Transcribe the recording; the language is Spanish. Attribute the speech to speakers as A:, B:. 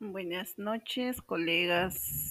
A: Buenas noches, colegas.